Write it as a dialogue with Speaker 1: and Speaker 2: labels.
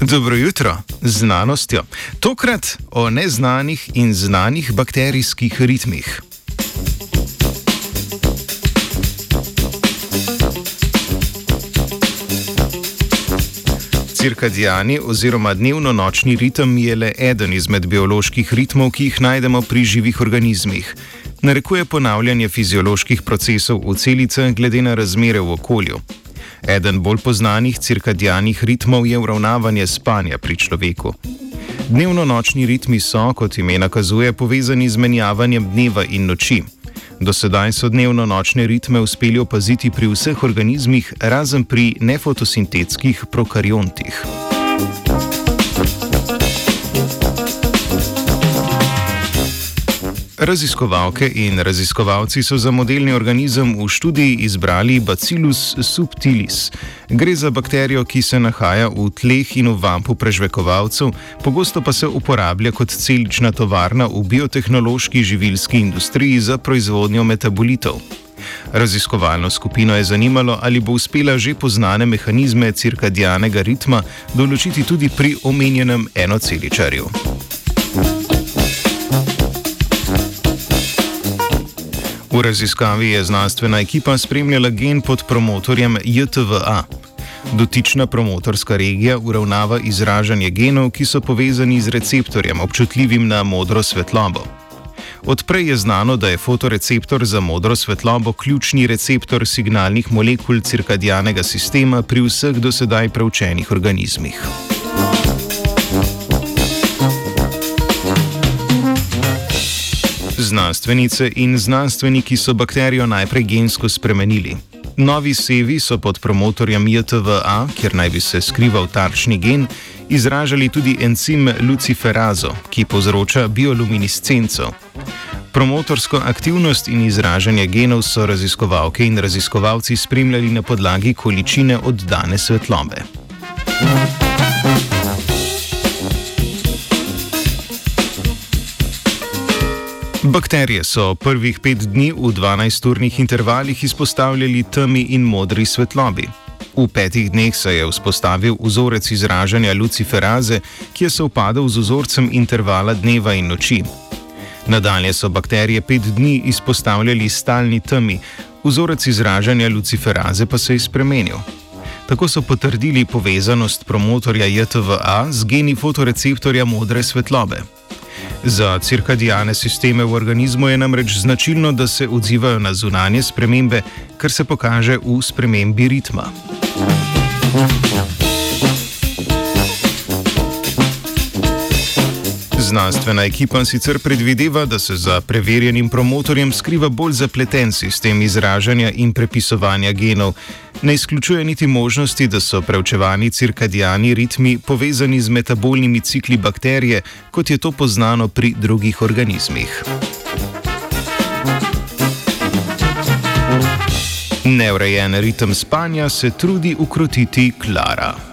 Speaker 1: Dobro jutro, znanostjo. Tokrat o neznanih in znanih bakterijskih ritmih. Cirkadijani oziroma dnevno-nočni ritem je le eden izmed bioloških ritmov, ki jih najdemo pri živih organizmih. Narekuje ponavljanje fizioloških procesov v celicah glede na razmere v okolju. Eden bolj znanih cirkadijanih ritmov je uravnavanje spanja pri človeku. Dnevno-nočni ritmi so, kot ime nakazuje, povezani z menjavanjem dneva in noči. Do sedaj so dnevno-nočne ritme uspeli opaziti pri vseh organizmih, razen pri nefotosintetskih prokariontih. Raziskovalke in raziskovalci so za modelni organizem v študiji izbrali Bacillus subtilis. Gre za bakterijo, ki se nahaja v tleh in v vampu prežvekovalcev, pogosto pa se uporablja kot celična tovarna v biotehnološki živilski industriji za proizvodnjo metabolitov. Raziskovalno skupino je zanimalo, ali bo uspela že poznane mehanizme cirkadijanega ritma določiti tudi pri omenjenem enoceličarju. V raziskavi je znanstvena ekipa spremljala gen pod promotorjem JTVA. Dotična promotorska regija uravnava izražanje genov, ki so povezani z receptorjem, občutljivim na modro svetlobo. Odprej je znano, da je fotoreceptor za modro svetlobo ključni receptor signalnih molekul cirkadijanega sistema pri vseh dosedaj preučenih organizmih. Znanstvenice in znanstveniki so bakterijo najprej gensko spremenili. Novi sevi so pod promotorjem JTVA, kjer naj bi se skrival tarčni gen, izražali tudi encim luciferazo, ki povzroča bioluminiscenco. Promotorsko aktivnost in izražanje genov so raziskovalke in raziskovalci spremljali na podlagi količine oddane svetlobe. Bakterije so prvih pet dni v 12-urnih intervalih izpostavljali temi in modri svetlobi. V petih dneh se je vzpostavil vzorec izražanja luciferaze, ki je sovpadal z vzorcem intervala dneva in noči. Nadalje so bakterije pet dni izpostavljali stalni temi, vzorec izražanja luciferaze pa se je spremenil. Tako so potrdili povezanost promotorja JTVA z geni fotoreceptorja modre svetlobe. Za cirkadijane sisteme v organizmu je namreč značilno, da se odzivajo na zunanje spremembe, kar se pokaže v spremembi ritma. Znanstvena ekipa sicer predvideva, da se za preverjenim promotorjem skriva bolj zapleten sistem izražanja in prepisovanja genov. Ne izključuje niti možnosti, da so preučevani cirkadijani ritmi povezani z metabolnimi cikli bakterije, kot je to poznano pri drugih organizmih. Neurejen ritem spanja se trudi ukrotiti Klara.